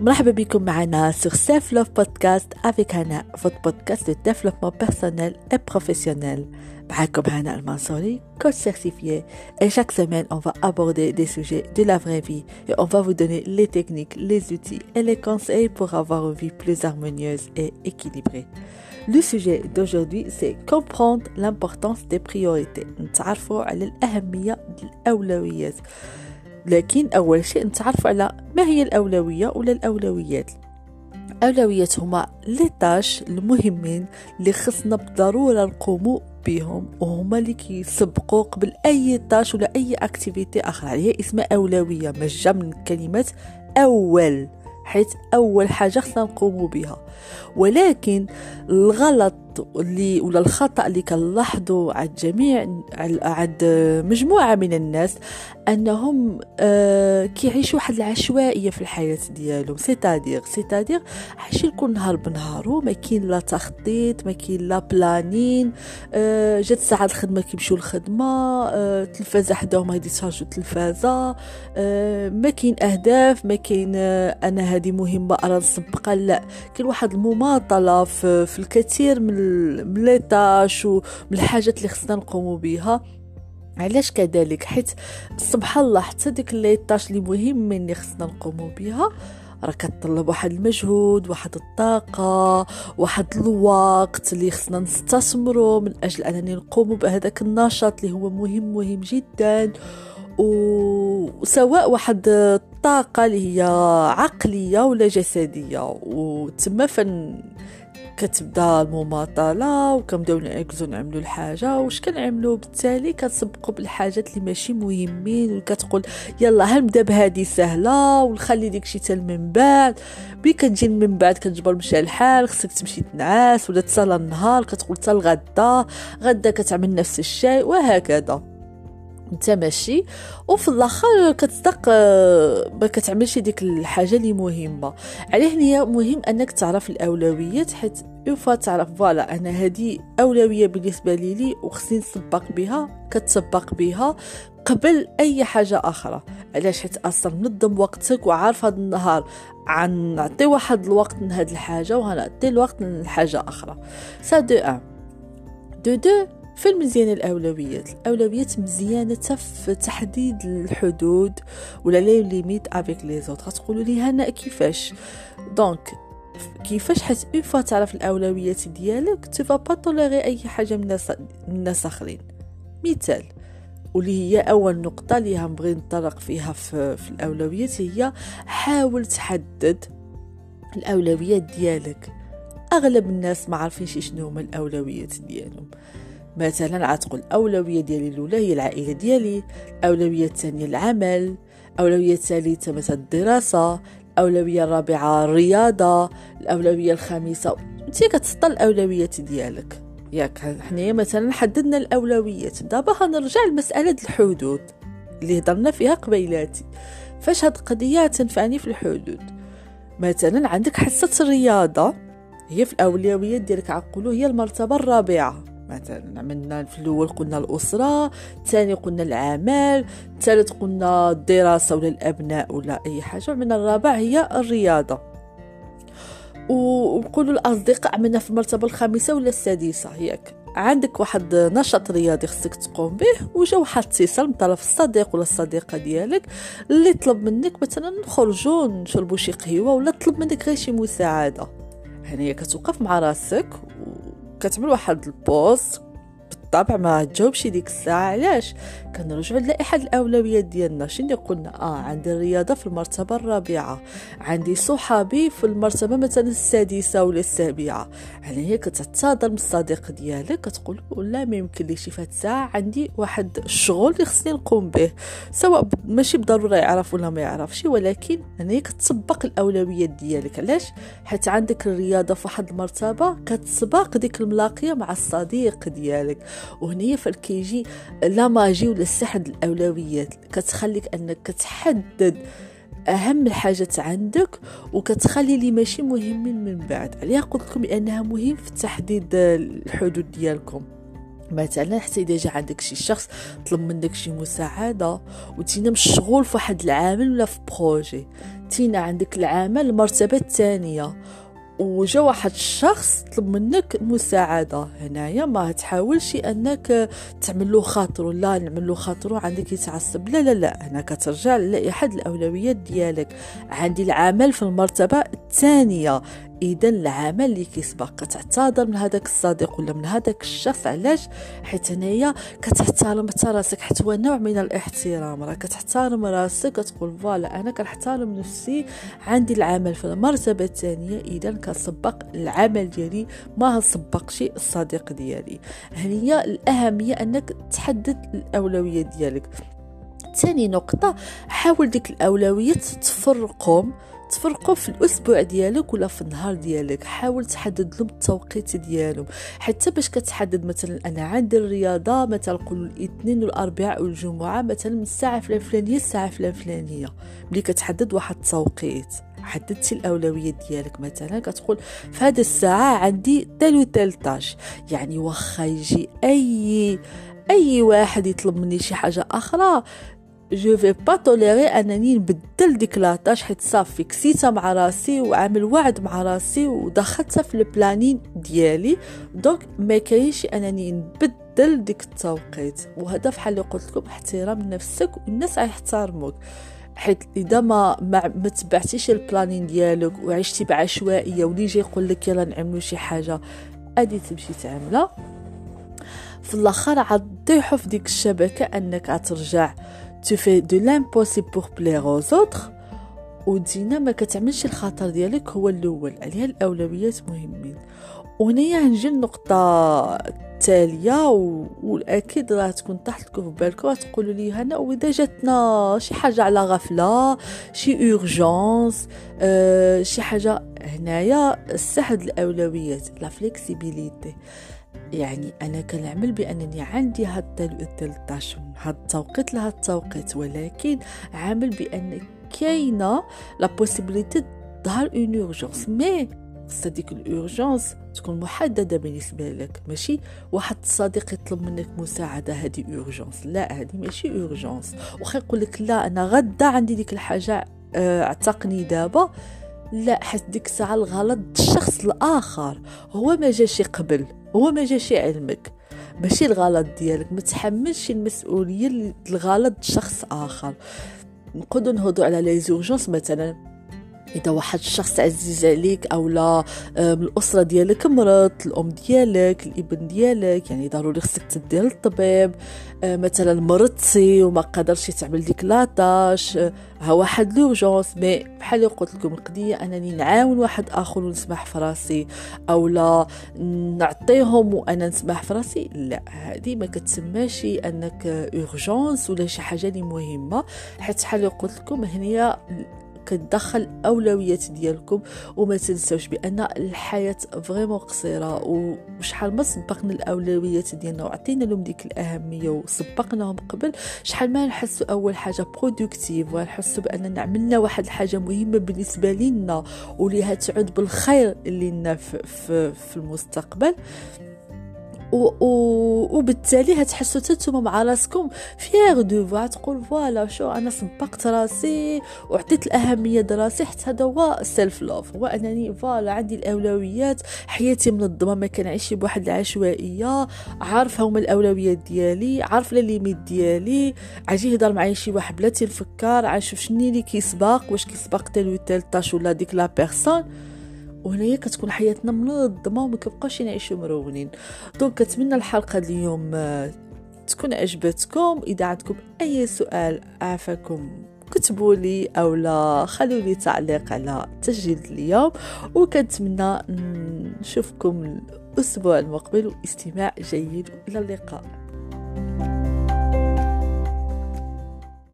مرحبا بكم معنا sur Self Love Podcast avec Hana, votre podcast de développement personnel et professionnel. معكم هنا المنصوري, coach certifié. Et chaque semaine, on va aborder des sujets de la vraie vie et on va vous donner les techniques, les outils et les conseils pour avoir une vie plus harmonieuse et équilibrée. Le sujet d'aujourd'hui, c'est comprendre l'importance des priorités. نتعرفوا على الأهمية الأولويات. لكن أول شيء نتعرف على ما هي الأولوية ولا الأولويات. الأولويات هما لي تاش المهمين اللي خصنا بالضرورة نقوموا بهم وهما اللي كيسبقوا قبل أي تاش ولا أي أكتيفيتي أخرى هي اسمها أولوية مجا من كلمة أول حيث أول حاجة خصنا نقوموا بها. ولكن الغلط اللي ولا الخطأ اللي كنلاحظوا عند جميع عند مجموعة من الناس أنهم آه كيعيشوا واحد العشوائية في الحياة ديالهم. c'est-à-dire c'est-à-dire عايشين كل نهار بنهارو ما كاين لا تخطيط ما كاين لا planning آه جات ساعه الخدمة كيمشيو الخدمه آه التلفازه حداهم غادي يتفرجوا التلفازة ما كاين أهداف ما كاين أنا هذه مهمة ارى نسبقها لا. كاين واحد المماطلة في الكثير من من لي طاش ومن الحاجات اللي خصنا نقوموا بها علاش كذلك؟ حيت سبحان الله حتى ديك لي طاش اللي مهمين اللي خصنا نقوموا بها راه كتطلب واحد المجهود واحد الطاقة واحد الوقت اللي خصنا نستثمرو من أجل أنني نقوم بهذاك النشاط اللي هو مهم مهم جدا. وسواء واحد الطاقة اللي هي عقلية ولا جسدية وتما فن كتبدا المماطله وكنبداو نعكزو نعملو الحاجة واش كنعملو بالتالي كنسبقو بالحاجات اللي ماشي مهمين وكتقول يلا هنبدا بهادي سهله ونخلي ديك شي تال من بعد. بي كتجي من بعد كتجبر مشى الحال خصك تمشي تنعس ولا تصلى النهار كتقول حتى الغدا غدا كتعمل نفس الشيء وهكذا. انت ماشي وفي الآخر كتصدق ما كتعملش ديك الحاجة اللي مهمة. عليه هي مهم أنك تعرف الأولويات حيت يوفا تعرف فوالا أنا هذه أولوية بالنسبة لي لي وخصني نسبق بها كتسبق بها قبل أي حاجة آخرى. علاش؟ حيت أصلا منظم وقتك وعارف هذا النهار. عن نعطي واحد الوقت هذه الحاجة وغنعطي الوقت من الحاجة آخرى. سا دو أن. دو دو في المزيان الأولويات. الأولويات مزيانة في تحديد الحدود ولا les limites avec les autres غتقولوا لي هنا كيفاش؟ donc كيفاش حيت une fois تعرف الأولويات ديالك tu vas pas tolérer أي حاجة من الناس من الناس اخرين مثال واللي هي أول نقطة اللي غنبغي نطرق فيها في, في الأولويات هي حاول تحدد الأولويات ديالك. أغلب الناس ما عارفينش شنو هما الأولويات ديالهم. مثلا غتقول الاولويه ديالي الاولى هي العائله ديالي؟ الاولويه الثانية العمل؟ الاولويه الثالثه مثلا الدراسة؟ الاولويه الرابعة الرياضة؟ الأولوية الخامسة؟ أنت كتسطى الأولويات ديالك. ياك حنايا مثلا حددنا الأولويات. دابا غنرجع لمسألة الحدود اللي هضرنا فيها قبيلاتي. فاش هاد القضية تنفعني في الحدود؟ مثلا عندك حصة الرياضة. هي في الأولويات ديالك عقولوا هي المرتبة الرابعة. مثلا عملنا في الأول قلنا الأسرة الثاني قلنا العمل الثالث قلنا الدراسة ولا الأبناء ولا أي حاجة من الرابع هي الرياضة. ونقولوا الأصدقاء عملنا في المرتبة الخامسة ولا السادسة. ياك عندك واحد نشاط رياضي خصك تقوم به وجا واحد اتصال من طرف الصديق ولا الصديقة ديالك اللي طلب منك مثلا نخرجوا نشربوا شي قهوة ولا طلب منك غير شي مساعدة. هنايا كتوقف مع راسك كتعمل واحد البوست بالطبع ما تجاوبش ديك الساعة. علاش؟ كنرجعوا لائحه الأولويات ديالنا. شنو قلنا آه عندي الرياضة في المرتبة الرابعة. عندي صحابي في المرتبة مثلا السادسة ولا السابعة. يعني هي كتعتذر من الصديق ديالك كتقول لا ما يمكن ليش في الساعة. عندي واحد الشغل اللي خصني نقوم به. سواء ماشي بالضروره يعرف ولا ما يعرفش ولكن يعني كتسبق الأولويات ديالك. علاش؟ حيت عندك الرياضة في واحد المرتبة كتسبق ديك الملاقية مع الصديق ديالك. وهنا فين كيجي لا ماجي ولا السحر الأولويات. كتخليك أنك كتحدد أهم الحاجات عندك وكتخلي لي ماشي مهمين من بعد. عليها قلت لكم بأنها مهم في تحديد الحدود ديالكم. مثلا حتى إذا جا عندك شي شخص طلب منك شي مساعدة وتينا مشغول في واحد العامل ولا في بروجي تينا عندك العمل المرتبة الثانية وجا واحد الشخص طلب منك مساعدة. هنايا ما تحاولش أنك تعمل له خاطر لا نعمل له خاطر عندك يتعصب. لا لا لا هنا كترجع لأحد الأولويات ديالك. عندي العمل في المرتبة الثانية. اذا العمل اللي كيسبق. كتعتذر من هذاك الصديق ولا من هذاك الشخص علاش؟ حيت هنايا كتحترم حتى راسك حتى هو نوع من الاحترام. راه كتحترم راسك كتقول فوالا أنا كنحترم نفسي عندي العمل في المرتبة الثانية اذا كنسبق العمل ديالي. ما نسبقش الصديق ديالي. هي الأهمية أنك تحدد الاولويه ديالك. ثاني نقطة حاول ديك الاولويات تفرقهم. تفرقوا في الأسبوع ديالك ولا في النهار ديالك. حاول تحدد لهم التوقيت ديالهم. حتى باش كتحدد مثلا أنا عندي الرياضة مثلا نقولوا الاثنين والأربعاء والجمعة مثلا من الساعة الفلانية للساعة الفلانية. ملي كتحدد واحد التوقيت حددتي الأولوية ديالك. مثلا كتقول في هذه الساعة عندي telle و telle tâche. يعني واخا يجي اي أي واحد يطلب مني شي حاجة أخرى. je vais pas tolérer انني نبدل ديك la tâche حيت صافي كسيتها مع راسي وعامل وعد مع راسي ودخلتها في ال planning ديالي. donc ما كاينش انني نبدل ديك التوقيت. وهذا فحال اللي قلت لكم احترام نفسك والناس غيحترموك حيت إذا ما ما, ما تبعتيش البلانين ديالك وعشتي بعشوائية ولي جاي يقول لك يلا نعملوا شي حاجة ادي تمشي تعملها. في الآخر عاد في ديك الشبكة أنك غترجع. Tu fais de l'impossible pour plaire aux autres. ودينا ما كتعملش الخطر ديالك هو الأول. عليها الأولويات مهمين. ونيا نجي النقطة التالية والأكيد راه تكون طاحت لكم في بالكم تقولوا لي هنا وإذا جاتنا شي حاجة على غفلة شي urgence آه شي حاجة هنايا سهد الأولويات la flexibilité يعني أنا كنعمل بأنني عندي هاد ال telle tâche هاد التوقيت لهاد التوقيت ولكن عامل بأن كاينة la possibilité تظهر une urgence mais صديق ال urgence تكون محددة بالنسبة لك ماشي؟ واحد الصديق يطلب منك مساعدة هذه urgence لا هذه ماشي urgence وخا يقول لك لا أنا غدا عندي ديك الحاجة اعتقني دابا. لا حيت ديك الساعة الغلط الشخص الآخر. هو ما جاش قبل هو ما جاش علمك ماشي الغلط ديالك ما تحملش المسؤولية الغلط شخص آخر. نقدر نهضوا على لي زورجونس مثلا. إذا واحد الشخص عزيز عليك أو لا من الأسرة ديالك مرض الأم ديالك الإبن ديالك يعني ضروري خصك تدي للطبيب. مثلا مرضتي وما قدرش تعمل ديك la tâche. ها واحد l'urgence mais بحال اللي قلت لكم القضية أنني نعاون واحد آخر ونسمح في راسي. أو لا نعطيهم وأنا نسمح في راسي. لا هذه ما كتسماش أنك urgence ولا شي حاجة اللي مهمة. حيت بحال اللي قلت لكم هنيا كتدخل الاولويات ديالكم وما تنساوش بأن الحياة vraiment قصيرة وشحال ما سبقنا الأولويات ديالنا وعطينا لهم ديك الأهمية وسبقناهم قبل شحال ما نحسوا أول حاجة productif ونحسوا باننا عملنا واحد الحاجة مهمة بالنسبة لنا واللي تعود بالخير لنا في, في, في المستقبل. و... و... وبالتالي هتحسوا تنتوما مع راسكم. fière de تقول voilà شو أنا سبقت راسي وعطيت الأهمية لراسي حتى هذا هو en: self love هو انني voilà عندي الأولويات. حياتي منظمة ما كنعيش بواحد العشوائية. عارف هما الأولويات ديالي عارف les limites ديالي. عاجي يهضر معايا شي واحد voilà تنفكر عاشوف شنو اللي كيسبق واش كيسبق telle و telle tâche ولا ديك la personne وهنايا كتكون حياتنا منظمه وما كنبقاوش نعيشوا مرونين donc كنتمنى الحلقة اليوم آه، تكون عجبتكم. إذا عندكم أي سؤال عافاكم كتبوا لي أو لا. خلوا لي تعليق على تسجيل اليوم. وكنتمنى نشوفكم الأسبوع المقبل واستماع جيد. إلى اللقاء.